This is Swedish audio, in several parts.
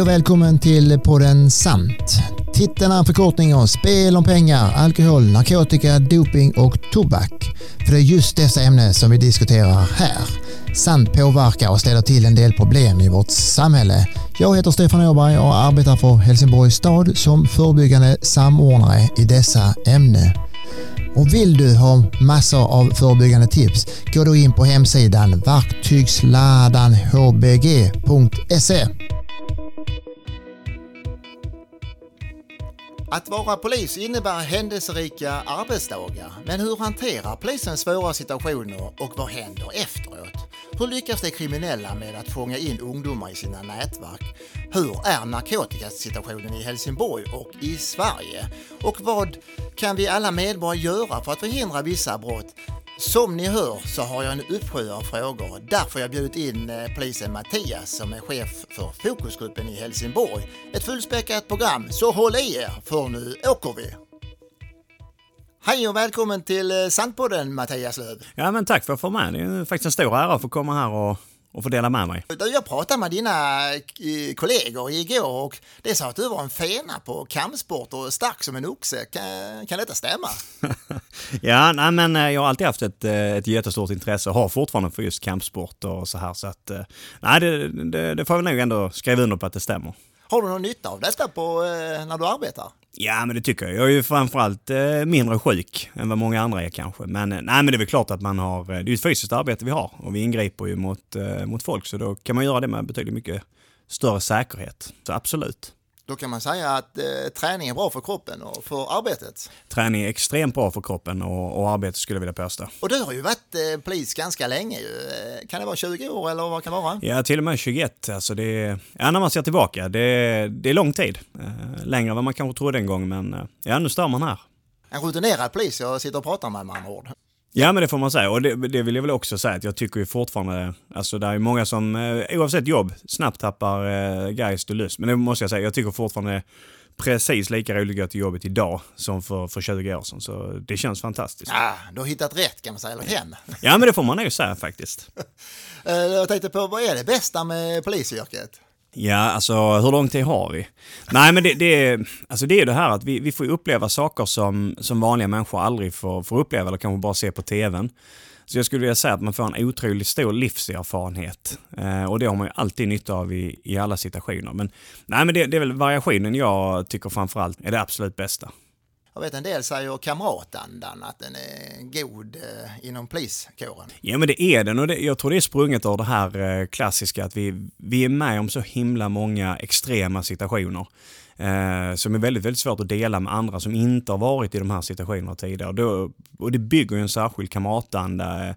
Hej och välkommen till podden Sant. Titeln är en förkortning av spel om pengar, alkohol, narkotika, doping och tobak. För det är just dessa ämnen som vi diskuterar här. Sant påverkar och ställer till en del problem i vårt samhälle. Jag heter Stefan Åberg och arbetar för Helsingborgs stad som förebyggande samordnare i dessa ämnen. Och vill du ha massor av förebyggande tips, gå då in på hemsidan verktygsladanhbg.se. Att vara polis innebär händelserika arbetsdagar. Men hur hanterar polisen svåra situationer och vad händer efteråt? Hur lyckas de kriminella med att fånga in ungdomar i sina nätverk? Hur är narkotikasituationen i Helsingborg och i Sverige? Och vad kan vi alla medborgare göra för att förhindra vissa brott? Som ni hör så har jag en uppsjö av frågor. Därför har jag bjudit in eh, polisen Mattias som är chef för fokusgruppen i Helsingborg. Ett fullspäckat program, så håll i er för nu åker vi! Hej och välkommen till eh, Sandpodden Mattias Löv. Ja men tack för att få med. Det är faktiskt en stor ära att få komma här och, och få dela med mig. Jag pratade med dina eh, kollegor igår och det sa att du var en fena på kampsport och stark som en oxe. Kan, kan detta stämma? ja, nej men eh, jag har alltid haft ett, ett jättestort intresse och har fortfarande för just kampsport och så här så att nej det, det, det får jag nog ändå skriva under på att det stämmer. Har du någon nytta av detta på, eh, när du arbetar? Ja, men det tycker jag. Jag är ju framförallt eh, mindre sjuk än vad många andra är kanske. Men, eh, nej, men det är väl klart att man har, eh, det är ju ett fysiskt arbete vi har och vi ingriper ju mot, eh, mot folk så då kan man göra det med betydligt mycket större säkerhet. Så absolut. Då kan man säga att eh, träning är bra för kroppen och för arbetet. Träning är extremt bra för kroppen och, och arbetet skulle jag vilja påstå. Och du har ju varit eh, polis ganska länge ju. Kan det vara 20 år eller vad kan det vara? Ja, till och med 21. Alltså det är, ja, när man ser tillbaka, det, det är lång tid. Eh, längre än vad man kanske trodde en gång, men eh, ja, nu står man här. En rutinerad polis jag sitter och pratar med med andra ord. Ja men det får man säga och det, det, vill jag väl också säga att jag tycker ju fortfarande, alltså det är många som eh, oavsett jobb snabbt tappar geist och lust. Men det måste jag säga, jag tycker fortfarande precis lika roligt att gå till jobbet idag som för, för 20 år sedan. Så det känns fantastiskt. Ja, du har hittat rätt kan man säga, eller hem. Ja men det får man nog säga faktiskt. Eh, jag tänkte på, vad är det bästa med polisyrket? Ja, alltså hur lång tid har vi? Nej, men det, det, är, alltså, det är det här att vi, vi får uppleva saker som, som vanliga människor aldrig får, får uppleva eller kanske bara se på tvn. Så jag skulle vilja säga att man får en otroligt stor livserfarenhet. Eh, och det har man ju alltid nytta av i, i alla situationer. Men, nej, men det, det är väl variationen jag tycker framförallt är det absolut bästa. Jag vet en del säger kamratandan, att den är god eh, inom poliskåren. Ja men det är den och det, jag tror det är sprunget av det här eh, klassiska att vi, vi är med om så himla många extrema situationer. Eh, som är väldigt, väldigt svårt att dela med andra som inte har varit i de här situationerna tidigare. Då, och det bygger ju en särskild kamratanda. Eh,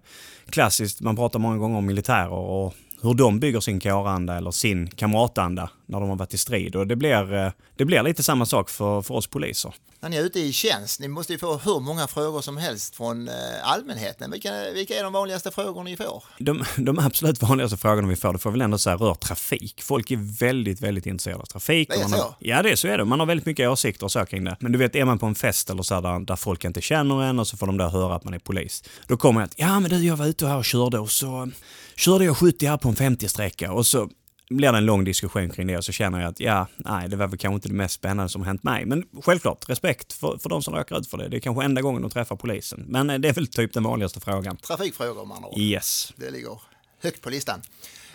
klassiskt, man pratar många gånger om militärer och hur de bygger sin kåranda eller sin kamratanda när de har varit i strid. Och det blir, eh, det blir lite samma sak för, för oss poliser. När ni är ute i tjänst, ni måste ju få hur många frågor som helst från eh, allmänheten. Vilka, vilka är de vanligaste frågor ni får? De, de absolut vanligaste frågorna vi får, det får väl ändå säga rör trafik. Folk är väldigt, väldigt intresserade av trafik. Det är så? Har, ja, det är så är det. Man har väldigt mycket åsikter och så kring det. Men du vet, är man på en fest eller så där, där folk inte känner en och så får de där höra att man är polis. Då kommer jag att, ja men du, jag var ute här och körde och så körde jag 70 här på en 50-sträcka och så blir det en lång diskussion kring det och så känner jag att ja, nej, det var väl kanske inte det mest spännande som hänt mig. Men självklart, respekt för, för de som råkar ut för det. Det är kanske enda gången de träffar polisen. Men eh, det är väl typ den vanligaste frågan. Trafikfrågor man har. Yes. Det ligger högt på listan.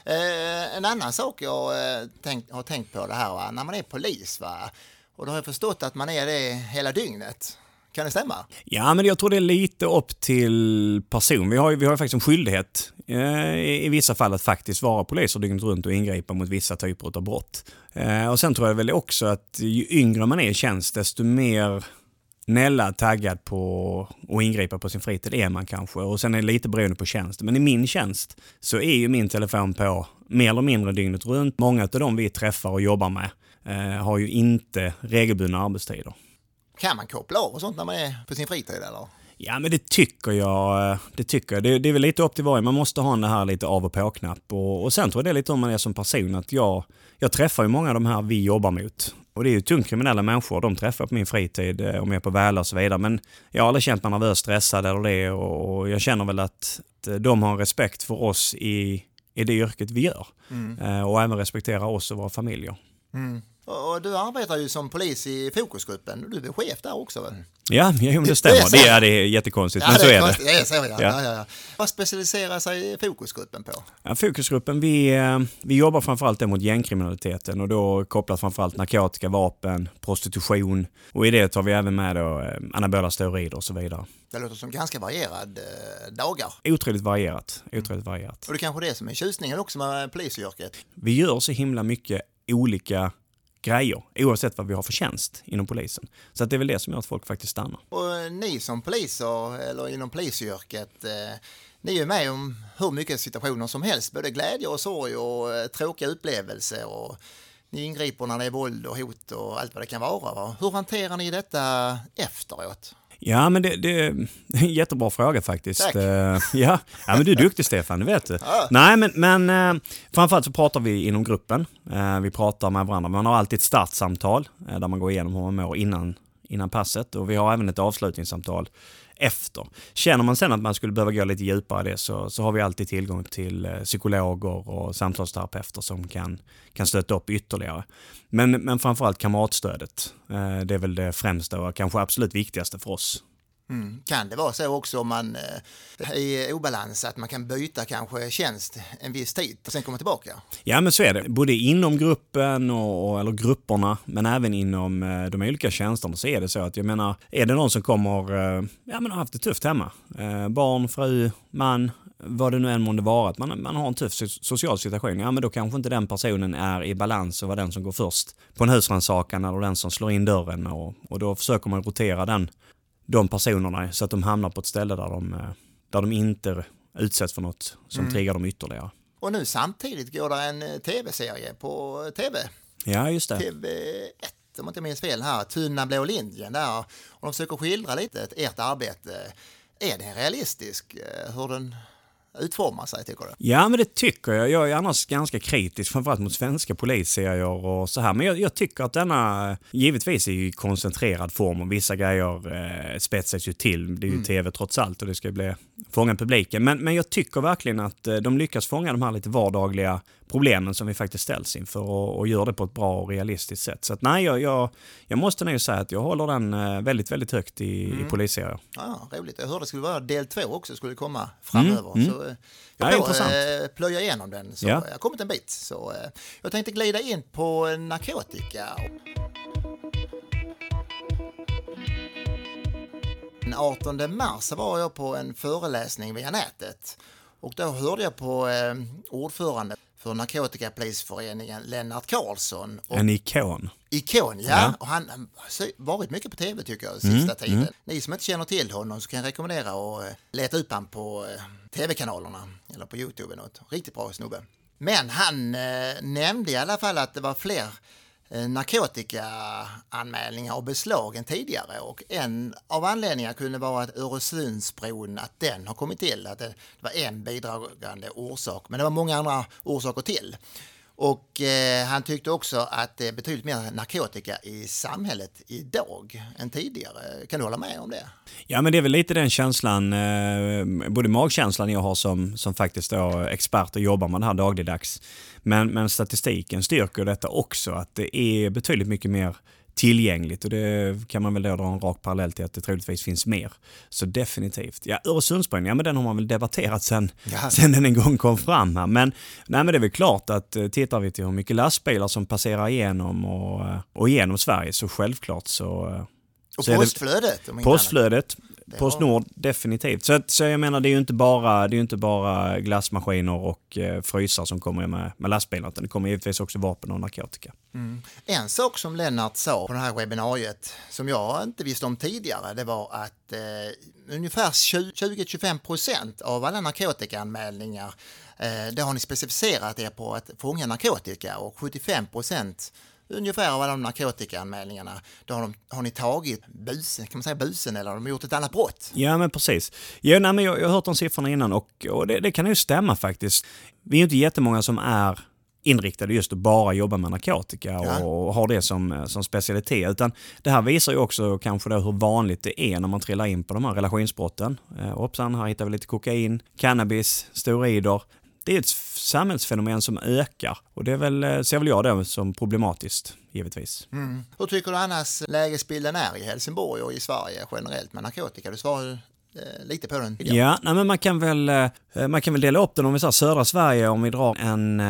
Eh, en annan sak jag eh, tänkt, har tänkt på det här, va? när man är polis, va? och då har jag förstått att man är det hela dygnet. Kan det stämma? Ja, men jag tror det är lite upp till person. Vi har ju, vi har ju faktiskt en skyldighet eh, i vissa fall att faktiskt vara poliser dygnet runt och ingripa mot vissa typer av brott. Eh, och sen tror jag väl också att ju yngre man är i tjänst, desto mer Nella taggad på att ingripa på sin fritid är man kanske. Och sen är det lite beroende på tjänst. Men i min tjänst så är ju min telefon på mer eller mindre dygnet runt. Många av de vi träffar och jobbar med eh, har ju inte regelbundna arbetstider. Kan man koppla av och sånt när man är på sin fritid eller? Ja men det tycker jag. Det tycker jag. Det, det är väl lite upp till varje. Man måste ha den här lite av och på-knapp. Och, och sen tror jag det är lite om man är som person. Att jag, jag träffar ju många av de här vi jobbar mot. Och det är ju tungt kriminella människor. De träffar på min fritid eh, om jag är på väla och så vidare. Men jag har aldrig känt mig nervös, stressad eller det. Och jag känner väl att, de har respekt för oss i, i det yrket vi gör. Mm. Och även respekterar oss och våra familjer. Mm. Och du arbetar ju som polis i fokusgruppen. Du är chef där också väl? Ja, det stämmer. Det är, det är jättekonstigt, ja, men så är det. det är så, ja. Ja. Ja, Vad specialiserar sig fokusgruppen på? Ja, fokusgruppen, vi, eh, vi jobbar framförallt mot gängkriminaliteten och då kopplat framförallt narkotika, vapen, prostitution och i det tar vi även med då eh, anabola steroider och så vidare. Det låter som ganska varierad eh, dagar. Otroligt varierat. Otroligt varierat. Och det är kanske det som är tjusningen också med polisyrket? Vi gör så himla mycket olika grejer, oavsett vad vi har för tjänst inom polisen. Så att det är väl det som gör att folk faktiskt stannar. Och eh, ni som poliser, eller inom polisyrket, eh, ni är med om hur mycket situationer som helst, både glädje och sorg och eh, tråkiga upplevelser. Och ni ingriper när det är våld och hot och allt vad det kan vara. Va? Hur hanterar ni detta efteråt? Ja, men det, det, är en jättebra fråga faktiskt. Tack. Uh, ja. ja, men du är duktig Stefan, det vet du. Ja. Nej, men, men uh, framförallt så pratar vi inom gruppen. Uh, vi pratar med varandra. Man har alltid ett startsamtal där man går igenom hur man mår innan, innan passet och vi har även ett avslutningssamtal efter. Känner man sen att man skulle behöva gå lite djupare i det så, så har vi alltid tillgång till eh, psykologer och samtalsterapeuter som kan, kan stötta upp ytterligare. Men, men framförallt kamratstödet. Eh, det är väl det främsta och kanske absolut viktigaste för oss. Mm. Kan det vara så också om man eh, är i obalans att man kan byta kanske tjänst en viss tid och sen komma tillbaka? Ja men så är det, både inom gruppen och, eller grupperna men även inom eh, de olika tjänsterna så är det så att jag menar, är det någon som kommer, eh, ja men har haft det tufft hemma, barn, fru, man, vad det nu än månde vara, att man, man har en tuff social situation, ja men då kanske inte den personen är i balans och var den som går först på en husrannsakan eller den som slår in dörren och, och då försöker man rotera den de personerna så att de hamnar på ett ställe där de, eh, där de inte utsätts för något som mm. triggar dem ytterligare. Och nu samtidigt går det en eh, tv-serie på tv. Ja, just det. TV1 om jag inte minns fel här, Tunna blå linjen där. Och de försöker skildra lite ert arbete. Är det realistisk eh, hur den utforma sig, tycker du? Ja, men det tycker jag. Jag är annars ganska kritisk, framförallt mot svenska polisserier och så här. Men jag, jag tycker att denna, givetvis är i koncentrerad form och vissa grejer eh, spetsas ju till. Det är ju mm. tv trots allt och det ska bli fånga publiken. Men, men jag tycker verkligen att eh, de lyckas fånga de här lite vardagliga problemen som vi faktiskt ställs inför och, och gör det på ett bra och realistiskt sätt. Så att nej, jag, jag, jag måste nog säga att jag håller den eh, väldigt, väldigt högt i, mm. i polisserier. Ja, roligt. Jag hörde det skulle vara del två också, skulle komma framöver. Mm. Så, eh, jag ja, intressant. Plöja igenom den, så ja. jag har kommit en bit. Så, jag tänkte glida in på narkotika. Den 18 mars var jag på en föreläsning via nätet och då hörde jag på eh, ordförande för Narkotikapolisföreningen, Lennart Karlsson. Och, en ikon. Ikon, ja. ja. Och han har varit mycket på tv tycker jag, sista mm, tiden. Mm. Ni som inte känner till honom så kan jag rekommendera att eh, leta upp honom på eh, tv-kanalerna eller på Youtube. Något. Riktigt bra snubbe. Men han eh, nämnde i alla fall att det var fler Eh, narkotikaanmälningar och beslag än tidigare och en av anledningarna kunde vara att Öresundsbron, att den har kommit till, att det var en bidragande orsak, men det var många andra orsaker till. Och eh, han tyckte också att det är betydligt mer narkotika i samhället idag än tidigare. Kan du hålla med om det? Ja, men det är väl lite den känslan, eh, både magkänslan jag har som, som faktiskt då expert och jobbar med det här dagligdags. Men, men statistiken styrker detta också, att det är betydligt mycket mer tillgängligt och det kan man väl då dra en rak parallell till att det troligtvis finns mer. Så definitivt. Ja, Öresundsbron, ja men den har man väl debatterat sen, ja. sen den en gång kom fram här. Men, nej, men det är väl klart att eh, tittar vi till hur mycket lastbilar som passerar igenom och, eh, och igenom Sverige så självklart så eh, och postflödet? Postflödet, Postnord, definitivt. Så, så jag menar, det är ju inte bara, det är inte bara glassmaskiner och eh, frysar som kommer med, med lastbilar, utan det kommer givetvis också vapen och narkotika. Mm. En sak som Lennart sa på det här webbinariet, som jag inte visste om tidigare, det var att eh, ungefär 20-25 procent av alla narkotikaanmälningar, eh, det har ni specificerat er på att fånga narkotika och 75 procent ungefär av alla de narkotikaanmälningarna, då har, de, har ni tagit busen, kan man säga busen eller har de gjort ett annat brott? Ja men precis. Ja, nej, men jag, jag har hört de siffrorna innan och, och det, det kan ju stämma faktiskt. Vi är ju inte jättemånga som är inriktade just att bara jobba med narkotika ja. och har det som, som specialitet. Utan det här visar ju också kanske då hur vanligt det är när man trillar in på de här relationsbrotten. Eh, hoppsan, här hittar vi lite kokain, cannabis, steroider det är ett samhällsfenomen som ökar och det är väl, eh, ser väl jag det som problematiskt, givetvis. Mm. Hur tycker du annars lägesbilden är i Helsingborg och i Sverige generellt med narkotika? Du svarade eh, lite på den. Ja, nej, men man kan, väl, eh, man kan väl dela upp den om vi säger södra Sverige, om vi drar en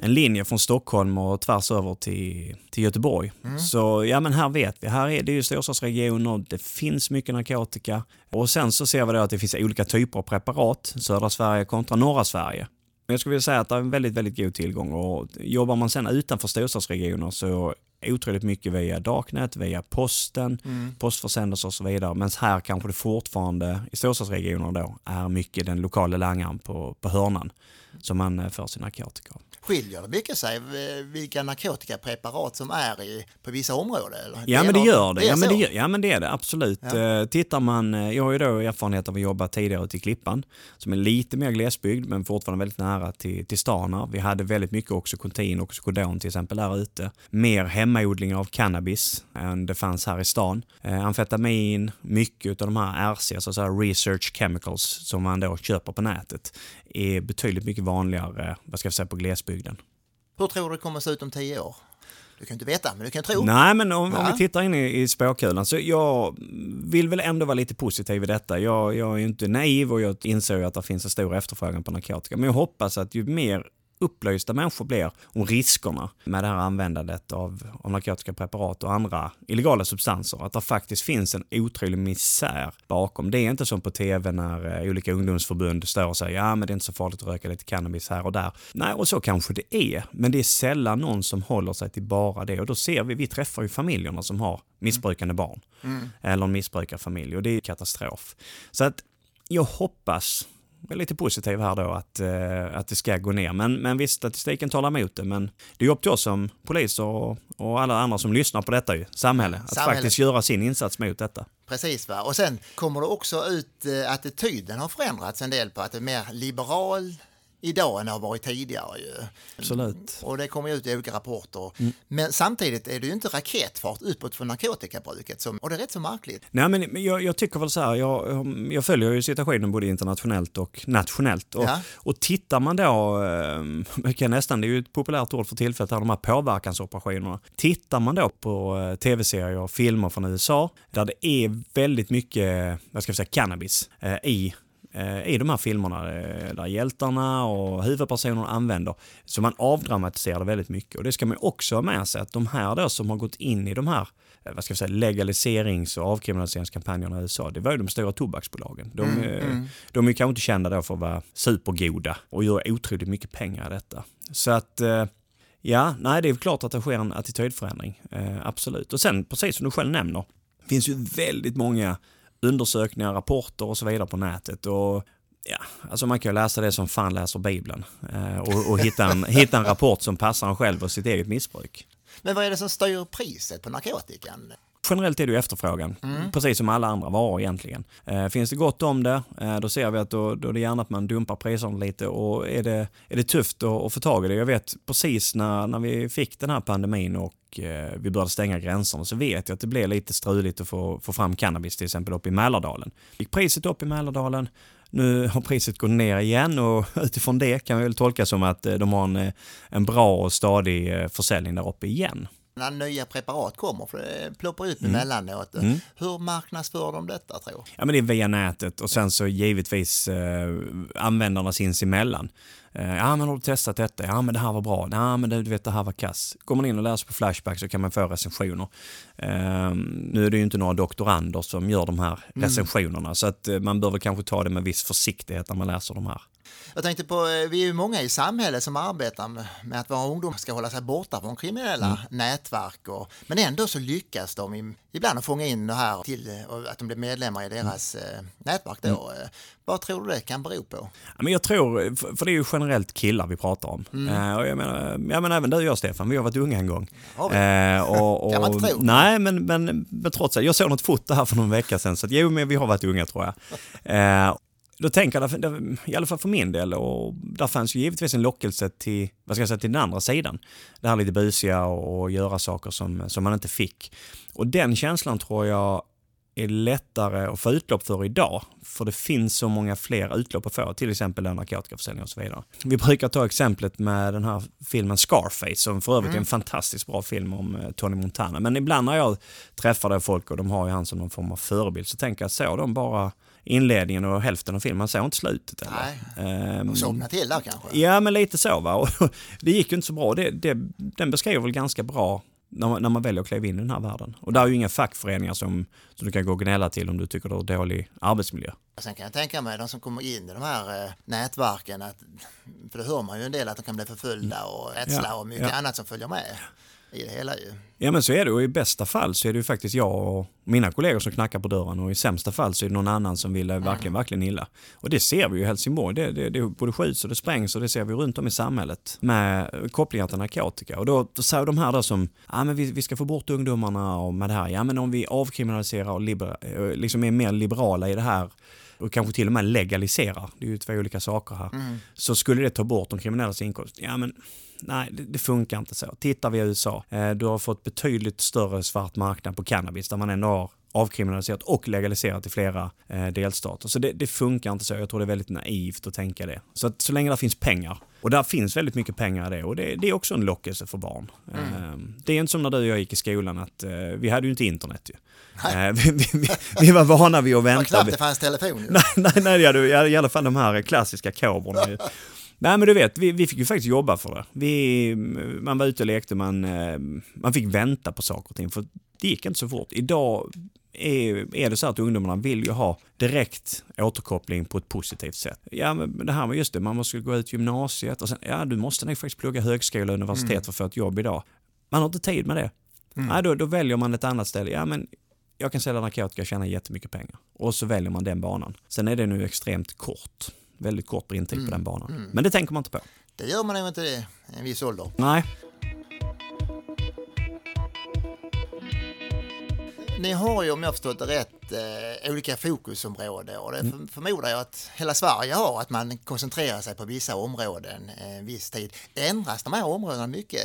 en linje från Stockholm och tvärs över till, till Göteborg. Mm. Så ja, men här vet vi, här är det ju storstadsregioner, det finns mycket narkotika och sen så ser vi då att det finns olika typer av preparat, södra Sverige kontra norra Sverige. Jag skulle vilja säga att det är en väldigt, väldigt god tillgång och jobbar man sen utanför storstadsregioner så otroligt mycket via Darknet, via posten, mm. postförsändelser och så vidare. Men här kanske det fortfarande i storstadsregioner då är mycket den lokala langaren på, på hörnan som man eh, får sin narkotika av. Skiljer det mycket sig vilka narkotikapreparat som är i, på vissa områden? Eller? Ja, men det gör det. det ja, men det, gör, ja, men det är det absolut. Ja. Eh, tittar man, eh, jag har ju då erfarenhet av att jobba tidigare ute i Klippan, som är lite mer glesbygd, men fortfarande väldigt nära till, till stan. Vi hade väldigt mycket Oxycontin och Oxycodon till exempel där ute. Mer hemmaodling av cannabis än det fanns här i stan. Eh, amfetamin, mycket av de här RC, alltså research chemicals, som man då köper på nätet, är betydligt mycket vanligare, vad ska jag säga, på glesbygden. Hur tror du det kommer att se ut om tio år? Du kan inte veta, men du kan tro. Nej, men om, om vi tittar in i, i spåkulan så jag vill väl ändå vara lite positiv i detta. Jag, jag är ju inte naiv och jag inser ju att det finns en stor efterfrågan på narkotika. Men jag hoppas att ju mer upplysta människor blir om riskerna med det här användandet av, av narkotiska preparat och andra illegala substanser. Att det faktiskt finns en otrolig misär bakom. Det är inte som på tv när eh, olika ungdomsförbund står och säger ja men det är inte så farligt att röka lite cannabis här och där. Nej, och så kanske det är. Men det är sällan någon som håller sig till bara det. Och då ser vi, vi träffar ju familjerna som har missbrukande barn. Mm. Eller en missbrukarfamilj och det är katastrof. Så att jag hoppas är lite positiv här då att, eh, att det ska gå ner. Men, men visst, statistiken talar emot det. Men det är upp till oss som poliser och, och alla andra som lyssnar på detta ju, samhälle, att Samhället. faktiskt göra sin insats mot detta. Precis, va? och sen kommer det också ut eh, attityden har förändrats en del på att det är mer liberal idag än det har varit tidigare. Ju. Absolut. Och det kommer ut i olika rapporter. Mm. Men samtidigt är det ju inte raketfart uppåt för narkotikabruket som, och det är rätt så märkligt. Nej men jag, jag tycker väl så här, jag, jag följer ju situationen både internationellt och nationellt. Och, ja. och tittar man då, eh, kan nästan, det är ju ett populärt ord för tillfället, här, de här påverkansoperationerna. Tittar man då på eh, tv-serier och filmer från USA där det är väldigt mycket, vad ska vi säga, cannabis eh, i Eh, i de här filmerna eh, där hjältarna och huvudpersonerna använder. Så man avdramatiserar det väldigt mycket. Och det ska man också ha med sig att de här då som har gått in i de här eh, vad ska jag säga, legaliserings och avkriminaliseringskampanjerna i USA, det var ju de stora tobaksbolagen. De, mm, mm. de är ju kanske inte kända då för att vara supergoda och gör otroligt mycket pengar i detta. Så att Ja, nej det är klart att det sker en attitydförändring. absolut. Och sen, precis som du själv nämner, finns ju väldigt många undersökningar, rapporter och så vidare på nätet. Och ja, alltså man kan ju läsa det som fan läser Bibeln eh, och, och hitta, en, hitta en rapport som passar en själv och sitt eget missbruk. Men vad är det som styr priset på narkotikan? Generellt är det ju efterfrågan, mm. precis som alla andra varor egentligen. Eh, finns det gott om det, eh, då ser vi att då, då är det gärna att man dumpar priserna lite och är det, är det tufft att, att få tag i det. Jag vet precis när, när vi fick den här pandemin och eh, vi började stänga gränserna så vet jag att det blev lite struligt att få, få fram cannabis till exempel uppe i Mälardalen. Gick priset upp i Mälardalen, nu har priset gått ner igen och utifrån det kan vi väl tolka som att eh, de har en, eh, en bra och stadig eh, försäljning där uppe igen när nya preparat kommer, för det ploppar ut mm. emellanåt. Mm. Hur marknadsför de detta tror Ja men det är via nätet och sen så givetvis eh, användarna sinsemellan. Eh, ja men har du testat detta? Ja men det här var bra. Ja men du vet det här var kass. Går man in och läser på Flashback så kan man få recensioner. Eh, nu är det ju inte några doktorander som gör de här mm. recensionerna mm. så att eh, man väl kanske ta det med viss försiktighet när man läser de här. Jag tänkte på, eh, vi är ju många i samhället som arbetar med att våra ungdomar ska hålla sig borta från kriminella mm. nätverk. Och, men ändå så lyckas de ibland att fånga in det här till eh, att de blir medlemmar i deras mm. nätverk. Då. Mm. Vad tror du det kan bero på? men jag tror, för det är ju generellt killar vi pratar om. Mm. och jag menar, jag menar även du och jag Stefan, vi har varit unga en gång. Ja, och, och, kan man inte tro. Nej, men, men, men trots det. Jag såg något foto här för någon vecka sedan, så att, jo, men vi har varit unga tror jag. då tänker jag, i alla fall för min del, och där fanns ju givetvis en lockelse till, vad ska jag säga, till den andra sidan. Det här lite busiga och, och göra saker som, som man inte fick. Och den känslan tror jag är lättare att få utlopp för idag. För det finns så många fler utlopp att få, till exempel narkotikaförsäljning och så vidare. Vi brukar ta exemplet med den här filmen Scarface, som för övrigt är en fantastiskt bra film om eh, Tony Montana. Men ibland när jag träffar folk och de har ju han som någon form av förebild så tänker jag, så de bara inledningen och hälften av filmen, man såg inte slutet. Eller? Nej, Ehm, de somnade till där kanske. Ja, men lite så va. Och det gick ju inte så bra. Det, det, den beskriver väl ganska bra när man, när man väljer att kliva in i den här världen. Och där är ju inga fackföreningar som, som du kan gå och gnälla till om du tycker du har dålig arbetsmiljö. Sen kan jag tänka mig de som kommer in i de här eh, nätverken, att, för det hör man ju en del att de kan bli förföljda och rädsla Ja, och mycket ja. annat som följer med i det hela ju. Ja men så är det och i bästa fall så är det ju faktiskt jag och mina kollegor som knackar på dörren och i sämsta fall så är det någon annan som vill eh, verkligen, verkligen illa. Och det ser vi ju i Helsingborg. Det, det, det både skjuts och det sprängs och det ser vi runt om i samhället med kopplingar till narkotika. Och då, säger de här då som, ja men vi, vi ska få bort ungdomarna och med det här, ja men om vi avkriminaliserar och libera, eh, liksom är mer liberala i det här och kanske till och med legaliserar, det är ju två olika saker här, så skulle det ta bort de kriminellas inkomst. Ja men nej, det, det funkar inte så. Tittar vi i USA, eh, du har fått betydligt större svart marknad på cannabis där man ändå har avkriminaliserat och legaliserat i flera eh, delstater. Så det, det funkar inte så. Jag tror det är väldigt naivt att tänka det. Så att så länge det finns pengar, och där finns väldigt mycket pengar i det, och det, det är också en lockelse för barn. Eh, det är inte som när du och jag gick i skolan att eh, vi hade ju inte internet ju. Eh, vi, vi, vi, vi var vana vid att Det var vänta. knappt det fanns telefon. Nej, nej, nej ja, du, i alla fall de här klassiska kobrorna. Nej men du vet, vi, vi fick ju faktiskt jobba för det. Vi, man var ute och lekte, man, eh, man fick vänta på saker och ting för det gick inte så fort. Idag är, är det så att ungdomarna vill ju ha direkt återkoppling på ett positivt sätt. Ja men det här var just det, man måste gå ut gymnasiet och sen, ja du måste nog faktiskt plugga högskola och universitet för att få ett jobb idag. Man har inte tid med det. Nej, då, då väljer man ett annat ställe. Ja, men jag kan sälja narkotika och tjäna jättemycket pengar. Och så väljer man den banan. Sen är det nu extremt kort. Väldigt kort brintid på den banan. Men det tänker man inte på. Det gör man nog inte i en viss ålder. Nej. Ni har ju om jag förstått det rätt eh, olika fokusområden och det för, förmodar jag att hela Sverige har, att man koncentrerar sig på vissa områden en viss tid. Ändras de här områdena mycket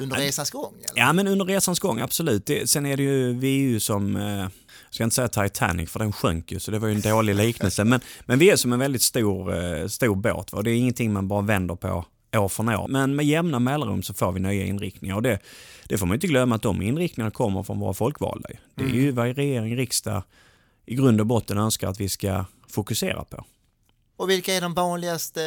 under resans gång? Eller? Ja, men under resans gång, absolut. Det, sen är det ju, vi är ju som, eh, jag ska inte säga Titanic för den sjönk ju så det var ju en dålig liknelse. Men, men vi är som en väldigt stor, eh, stor båt va? och det är ingenting man bara vänder på år från år. Men med jämna mellanrum så får vi nya inriktningar och det, det får man inte glömma att de inriktningarna kommer från våra folkvalda. Det är ju vad regering, riksdag i grund och botten önskar att vi ska fokusera på. Och vilka är de vanligaste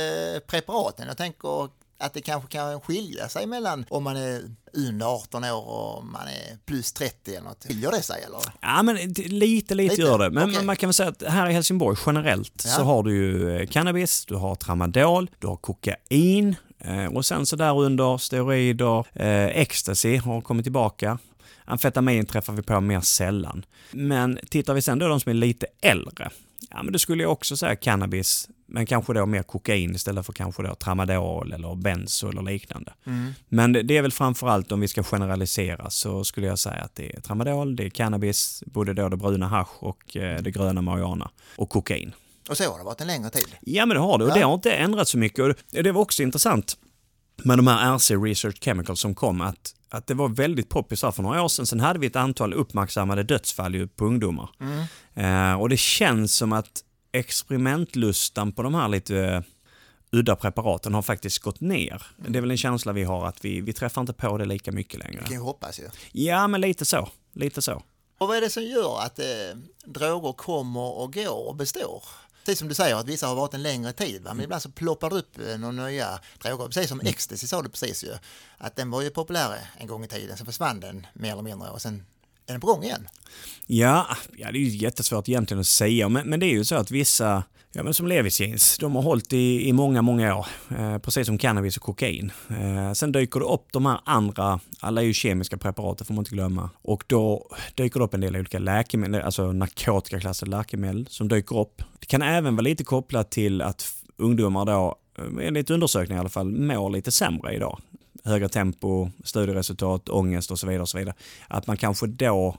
preparaten? Jag tänker att det kanske kan skilja sig mellan om man är under 18 år och om man är plus 30 eller något. Skiljer det sig eller? Ja, men lite, lite, Lite? gör det. Men Okej. man kan väl säga att här i Helsingborg generellt Ja. så har du ju eh, cannabis, du har tramadol, du har kokain och sen så där under steroider, eh, ecstasy har kommit tillbaka. Amfetamin träffar vi på mer sällan. Men tittar vi sen då de som är lite äldre, ja men då skulle jag också säga cannabis, men kanske då mer kokain istället för kanske då tramadol eller benzo eller liknande. Men det är väl framförallt om vi ska generalisera så skulle jag säga att det är tramadol, det är cannabis, både då det bruna hasch och eh, det gröna marijuana och kokain. Och så har det varit en längre tid. Ja men det har det och Ja. det har inte ändrats så mycket och det var också intressant med de här RC Research Chemicals som kom att, att det var väldigt poppis här för några år sedan. Sen hade vi ett antal uppmärksammade dödsfall på ungdomar. Eh, och det känns som att experimentlustan på de här lite eh, udda preparaten har faktiskt gått ner. Det är väl en känsla vi har att vi, vi träffar inte på det lika mycket längre. kan ju hoppas ju. Ja, men lite så. Lite så. Och vad är det som gör att eh, droger kommer och går och består? Precis som du säger att vissa har varit en längre tid, va? men ibland så ploppar det upp eh, några nya droger. Precis som ecstasy sa du precis ju, att den var ju populär en gång i tiden, sen försvann den mer eller mindre och sen är den på gång igen. Ja, ja, det är ju jättesvårt egentligen att säga, men, men det är ju så att vissa, ja men som Levis jeans, de har hållit i, i många, många år, eh, precis som cannabis och kokain. Eh, sen dyker det upp de här andra, alla är ju kemiska preparat, det får man inte glömma, och då dyker det upp en del olika läkemedel, alltså narkotikaklassade läkemedel som dyker upp. Det kan även vara lite kopplat till att ungdomar då, eh, enligt undersökningar i alla fall, mår lite sämre idag. Högre tempo, studieresultat, ångest och så vidare. Och så vidare. Att man kanske då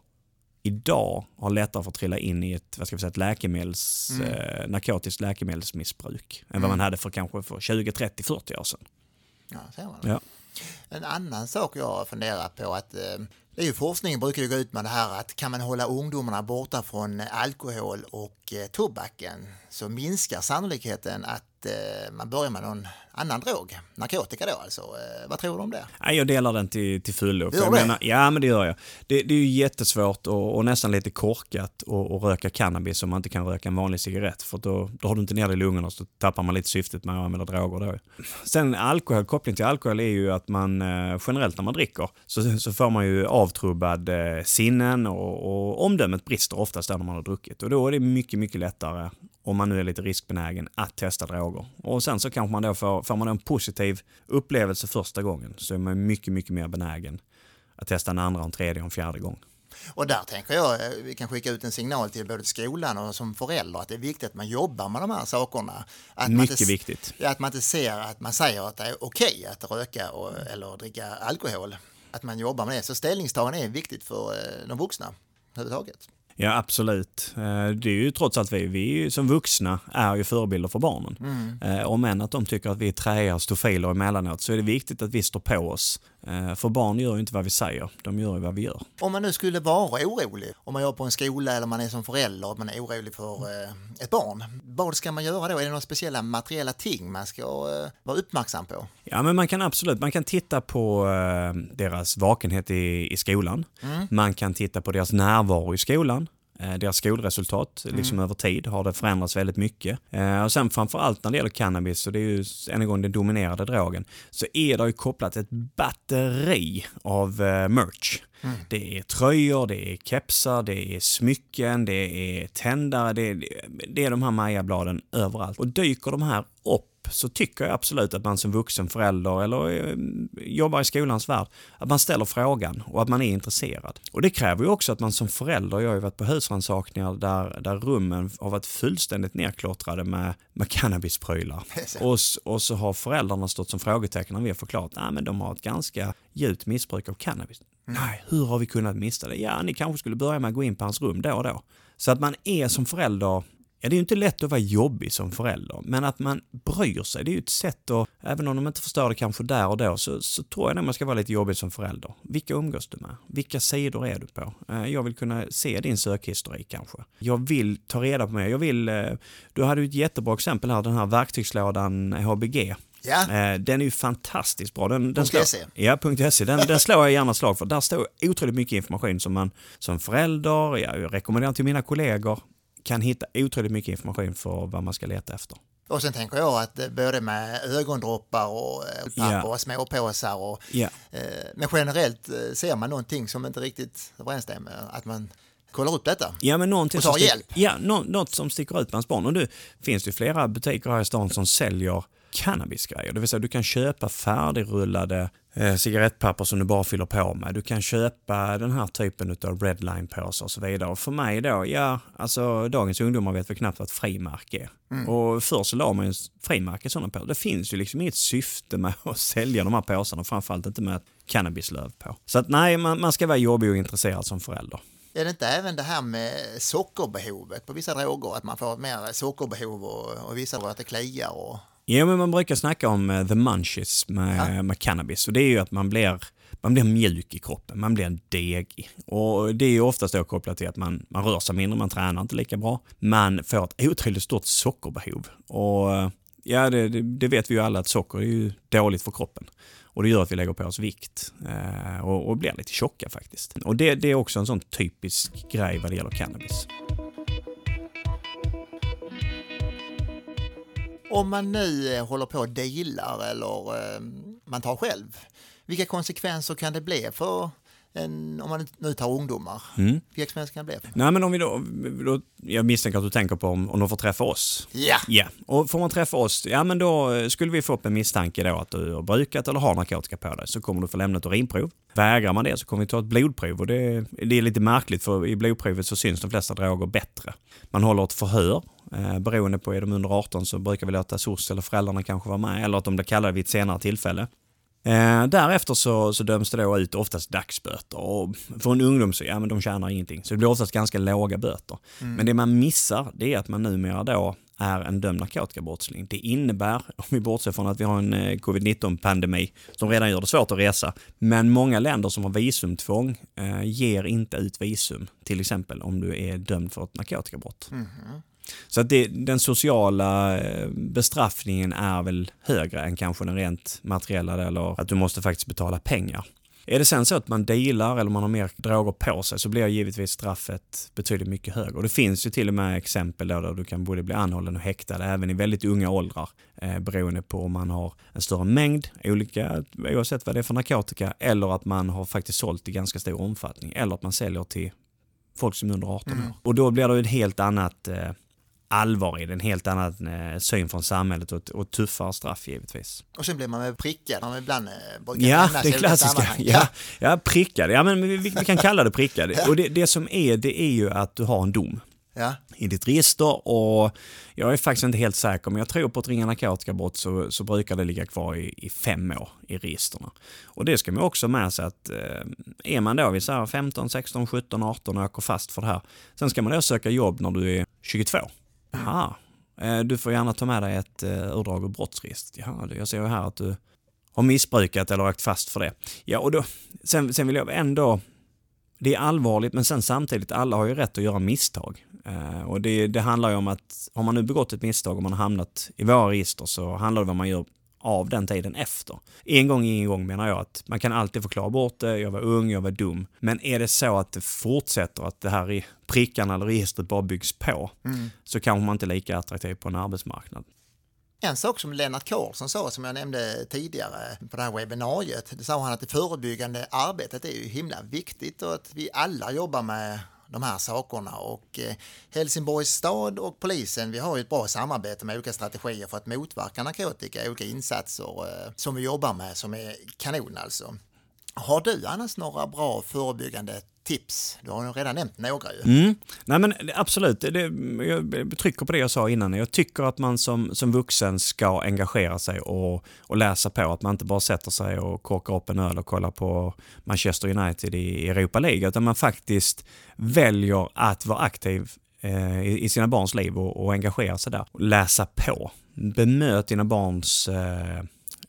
idag har lättare för att trilla in i ett, vad ska vi säga, ett läkemedels, eh, narkotiskt läkemedelsmissbruk än vad man hade för kanske för 20, 30, 40 år sedan. Ja, ser man. Ja. En annan sak jag funderar på att eh, Det är ju forskningen brukar ju gå ut med det här att kan man hålla ungdomarna borta från alkohol och eh, tobaken så minskar sannolikheten att eh, man börjar med någon annan drog, narkotika då alltså. Eh, vad tror du om det? Ja, jag delar den till, till fullo. Jag menar, ja, men det gör jag. Det, det är ju jättesvårt och, och nästan lite korkat att röka cannabis om man inte kan röka en vanlig cigarett. För då, då har du inte ner det i lungorna så tappar man lite syftet med att använda droger då. Sen alkohol, koppling till alkohol är ju att man eh, generellt när man dricker så, så får man ju avtrubbad eh, sinnen och, och omdömet brister oftast där när man har druckit. Och då är det mycket, mycket lättare om man nu är lite riskbenägen, att testa droger. Och sen så kanske man då får, får man en positiv upplevelse första gången så är man mycket, mycket mer benägen att testa en andra, en tredje och en fjärde gång. Och där tänker jag, eh, vi kan skicka ut en signal till både skolan och som förälder att det är viktigt att man jobbar med de här sakerna. Att man Mycket inte, viktigt. Att man inte ser att man säger att det är okej att röka och, eller dricka alkohol. Att man jobbar med det. Så ställningstagande är viktigt för eh, de vuxna överhuvudtaget. Ja, absolut. Eh, Det är ju trots allt vi, vi som vuxna är ju förebilder för barnen. Mm. Om än att de tycker att vi är träiga och stofiler emellanåt så är det viktigt att vi står på oss. Eh, För barn gör ju inte vad vi säger, de gör ju vad vi gör. Om man nu skulle vara orolig, om man jobbar på en skola eller man är som förälder och man är orolig för eh, ett barn. Vad ska man göra då? Är det några speciella materiella ting man ska eh, vara uppmärksam på? Ja, men man kan absolut, man kan titta på deras vakenhet i, i skolan. Man kan titta på deras närvaro i skolan. Eh, deras skolresultat, liksom över tid, har det förändrats väldigt mycket. Eh, och sen framförallt när det gäller cannabis, och det är ju än en gång den dominerade drogen, så är det ju kopplat ett batteri av eh, merch. Det är tröjor, det är kepsar, det är smycken, det är tändare, det är, det är de här Maja-bladen överallt. Och dyker de här upp så tycker jag absolut att man som vuxen förälder eller eh, jobbar i skolans värld, att man ställer frågan och att man är intresserad. Och det kräver ju också att man som förälder, jag har ju varit på husrannsakningar där, där rummen har varit fullständigt nerklottrade med, med cannabisprylar. Och, och så har föräldrarna stått som frågetecken när vi har förklarat att men de har ett ganska djupt missbruk av cannabis. Nej, hur har vi kunnat missa det? Ja, ni kanske skulle börja med att gå in på hans rum då och då. Så att man är som förälder Ja, det är ju inte lätt att vara jobbig som förälder, men att man bryr sig, det är ju ett sätt att, även om de inte förstår det kanske där och då, så, så tror jag nog man ska vara lite jobbig som förälder. Vilka umgås du med? Vilka sidor är du på? Eh, Jag vill kunna se din sökhistorik kanske. Jag vill ta reda på mer. Jag vill, eh, du hade ju ett jättebra exempel här, den här verktygslådan HBG. Ja, Eh, Den är ju fantastiskt bra. Den, den slår, .se. Ja, .se. Den, den slår jag gärna slag för. Där står otroligt mycket information som man som förälder, ja, jag rekommenderar till mina kollegor, kan hitta otroligt mycket information för vad man ska leta efter. och sen tänker jag att eh, både med ögondroppar och eh, papper och småpåsar och eh, men generellt eh, ser man någonting som inte riktigt överensstämmer, att man kollar upp detta. ja men någonting Och tar som hjälp. Ja, nå, något som sticker ut bland barn. Och nu finns det flera butiker här i stan som säljer cannabisgrejer. Det vill säga du kan köpa färdigrullade eh, cigarettpapper som du bara fyller på med. Du kan köpa den här typen av redline-påsar och så vidare. Och för mig då, ja, alltså dagens ungdomar vet väl knappt vad ett frimärke är. Och förr så la man ju frimärke i sådana påsar. Det finns ju liksom inget syfte med att sälja de här påsarna, framförallt inte med ett cannabislöv på. Så att nej, man, man ska vara jobbig och intresserad som förälder. Är det inte även det här med sockerbehovet på vissa droger, att man får mer sockerbehov och, och vissa droger att det kliar och Ja, men man brukar snacka om eh, the munchies med, med cannabis. Och det är ju att man blir, man blir mjuk i kroppen, man blir degig. Och det är ju oftast då kopplat till att man, man rör sig mindre, man tränar inte lika bra. Man får ett otroligt stort sockerbehov. Och eh, ja, det, det, det vet vi ju alla att socker är ju dåligt för kroppen. Och det gör att vi lägger på oss vikt eh, och, och blir lite tjocka faktiskt. Och det, det är också en sån typisk grej vad det gäller cannabis. Om man nu eh, håller på och dealar eller eh, man tar själv, vilka konsekvenser kan det bli för en, om man nu tar ungdomar? Mm. Vilka konsekvenser kan det bli? Nej men om vi då, då jag misstänker att du tänker på om, om de får träffa oss. Ja, Ja, och får man träffa oss, ja men då eh, skulle vi få upp en misstanke då att du har brukat eller har narkotika på dig så kommer du få lämna ett urinprov. Vägrar man det så kommer vi ta ett blodprov och det, det är lite märkligt för i blodprovet så syns de flesta droger bättre. Man håller ett förhör, eh, beroende på är de under 18 så brukar vi låta SOS eller föräldrarna kanske vara med eller att de blir kallade vid ett senare tillfälle. Eh, därefter så, så döms det då ut oftast dagsböter och för en ungdom så ja, men de tjänar ingenting. Så det blir oftast ganska låga böter. Men det man missar det är att man numera då är en dömd narkotikabrottsling. Det innebär, om vi bortser från att vi har en eh, covid-19-pandemi som redan gör det svårt att resa, men många länder som har visumtvång eh, ger inte ut visum, till exempel om du är dömd för ett narkotikabrott. Mm -hmm. Så att det, den sociala eh, bestraffningen är väl högre än kanske den rent materiella eller att du måste faktiskt betala pengar. Är det sen så att man dealar eller man har mer droger på sig så blir givetvis straffet betydligt mycket högre. Och det finns ju till och med exempel där du kan både bli anhållen och häktad även i väldigt unga åldrar eh, beroende på om man har en större mängd olika, oavsett vad det är för narkotika, eller att man har faktiskt sålt i ganska stor omfattning eller att man säljer till folk som är under 18 mm. år. Och då blir det ett helt annat eh, allvar i det, en helt annan eh, syn från samhället och, och tuffare straff givetvis. Och sen blir man väl prickad, man ibland eh, brukar Ja, det klassiska. Ja, ja, prickad. Ja, men vi, vi kan kalla det prickad. ja. Och det, det som är, det är ju att du har en dom. Ja. i ditt register och jag är faktiskt inte helt säker men jag tror på ett ringa narkotikabrott så, så brukar det ligga kvar i, i fem år i registren. Och det ska man också med sig att eh, är man då vid 15, 16, 17, 18 och åker fast för det här. Sen ska man då söka jobb när du är 22. Jaha, eh, du får gärna ta med dig ett eh, urdrag ur brottsregistret. Jaha, jag ser ju här att du har missbrukat eller åkt fast för det. Ja, och då, sen, sen vill jag ändå, det är allvarligt men sen samtidigt, alla har ju rätt att göra misstag. Uh, och det, det handlar ju om att har man nu begått ett misstag och man har hamnat i våra register så handlar det om vad man gör av den tiden efter. En gång ingen gång menar jag att man kan alltid förklara bort det, jag var ung, jag var dum. Men är det så att det fortsätter, att det här i prickarna eller registret bara byggs på, mm. så kanske man inte är lika attraktiv på en arbetsmarknad. En sak som Lennart Karlsson sa, som jag nämnde tidigare på det här webbinariet, det sa han att det förebyggande arbetet är ju himla viktigt och att vi alla jobbar med de här sakerna och eh, Helsingborgs stad och polisen, vi har ju ett bra samarbete med olika strategier för att motverka narkotika, olika insatser eh, som vi jobbar med som är kanon alltså. Har du annars några bra förebyggande tips? Du har ju redan nämnt några ju. Mm. Nej men absolut, det, jag trycker på det jag sa innan. Jag tycker att man som, som vuxen ska engagera sig och, och läsa på. Att man inte bara sätter sig och korkar upp en öl och kollar på Manchester United i Europa League. Utan man faktiskt väljer att vara aktiv eh, i, i sina barns liv och, och engagera sig där. Läsa på. Bemöt dina barns eh,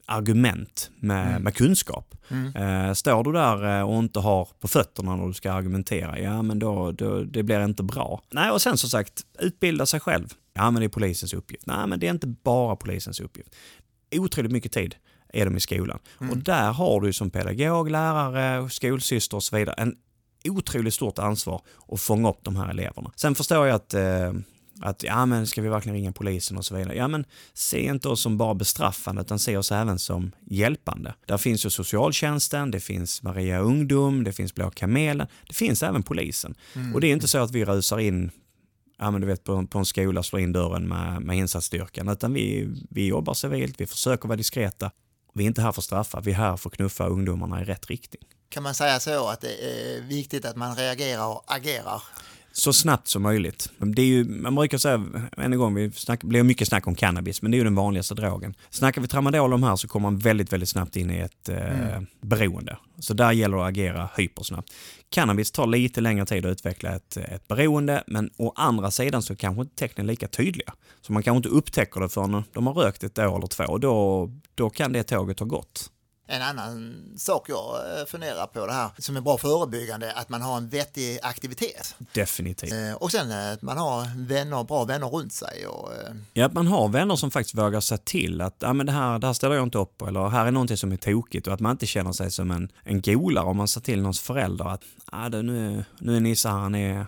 argument med, mm. med kunskap. Mm. Eh, står du där eh, och inte har på fötterna när du ska argumentera, ja men då, då det blir inte bra. Nej, och sen som sagt, utbilda sig själv. Ja, men det är polisens uppgift. Nej, men det är inte bara polisens uppgift. Otroligt mycket tid är de i skolan. Mm. Och där har du som pedagog, lärare, skolsyster och så vidare en otroligt stort ansvar att fånga upp de här eleverna. Sen förstår jag att eh, att ja men ska vi verkligen ringa polisen och så vidare. Ja men se inte oss som bara bestraffande utan se oss även som hjälpande. Där finns ju socialtjänsten, det finns Maria Ungdom, det finns Blå Kamelen, det finns även polisen. Mm. Och det är inte så att vi rusar in ja, men du vet, på, på en skola slår in dörren med, med insatsstyrkan utan vi, vi jobbar civilt, vi försöker vara diskreta. Vi är inte här för att straffa, vi är här för att knuffa ungdomarna i rätt riktning. Kan man säga så att det är viktigt att man reagerar och agerar? Så snabbt som möjligt. Det är ju, man brukar säga, en gång, vi snack, blir mycket snack om cannabis, men det är ju den vanligaste drogen. Snackar vi tramadol om här så kommer man väldigt, väldigt snabbt in i ett eh, mm. beroende. Så där gäller det att agera hypersnabbt. Cannabis tar lite längre tid att utveckla ett, ett beroende, men å andra sidan så kanske inte tecknen är lika tydliga. Så man kanske inte upptäcker det förrän de har rökt ett år eller två. Då, då kan det tåget ha gått. En annan sak jag eh, funderar på det här som är bra förebyggande, att man har en vettig aktivitet. Definitivt. Eh, och sen att man har vänner, bra vänner runt sig. Och, eh, ja, att man har vänner som faktiskt vågar säga till att ja, men det, här, det här ställer jag inte upp på eller här är någonting som är tokigt och att man inte känner sig som en, en golare om man säger till någons förälder att ah, det, nu, nu är Nisse här, han är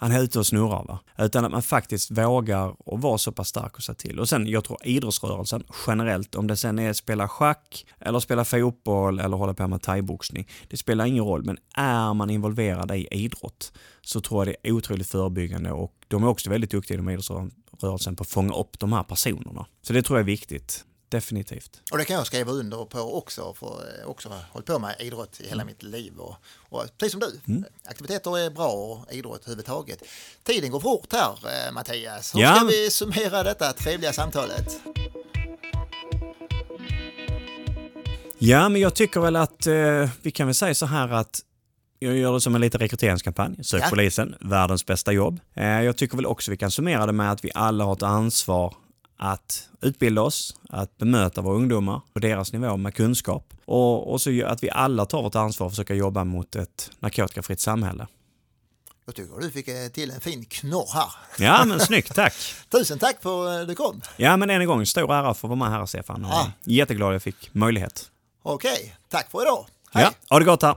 han är ute och snurrar. Va? Utan att man faktiskt vågar och vara så pass stark och säga till. Och sen, jag tror idrottsrörelsen generellt, om det sen är att spela schack eller spela fotboll eller hålla på med thaiboxning, det spelar ingen roll. Men är man involverad i idrott så tror jag det är otroligt förebyggande och de är också väldigt duktiga inom idrottsrörelsen på att fånga upp de här personerna. Så det tror jag är viktigt definitivt. Och det kan jag skriva under på också, för också hållit på med idrott i hela mm. mitt liv. Och, och precis som du, mm. aktiviteter är bra och idrott överhuvudtaget. Tiden går fort här eh, Mattias. Hur ja. ska vi summera detta trevliga samtalet? Ja, men jag tycker väl att eh, vi kan väl säga så här att Jag gör det som en liten rekryteringskampanj. Sök Ja. polisen, världens bästa jobb. Eh, Jag tycker väl också vi kan summera det med att vi alla har ett ansvar att utbilda oss, att bemöta våra ungdomar på deras nivå med kunskap och, och så att vi alla tar vårt ansvar att försöka jobba mot ett narkotikafritt samhälle. Jag tycker du fick eh, till en fin knorr här. Ja, men snyggt, tack! Tusen tack för att du kom. Ja, men än en gång, stor ära för att vara med här, Stefan. Och Ja. Jätteglad jag fick möjlighet. Okej, tack för idag. Hej. Ja, ha det gott här!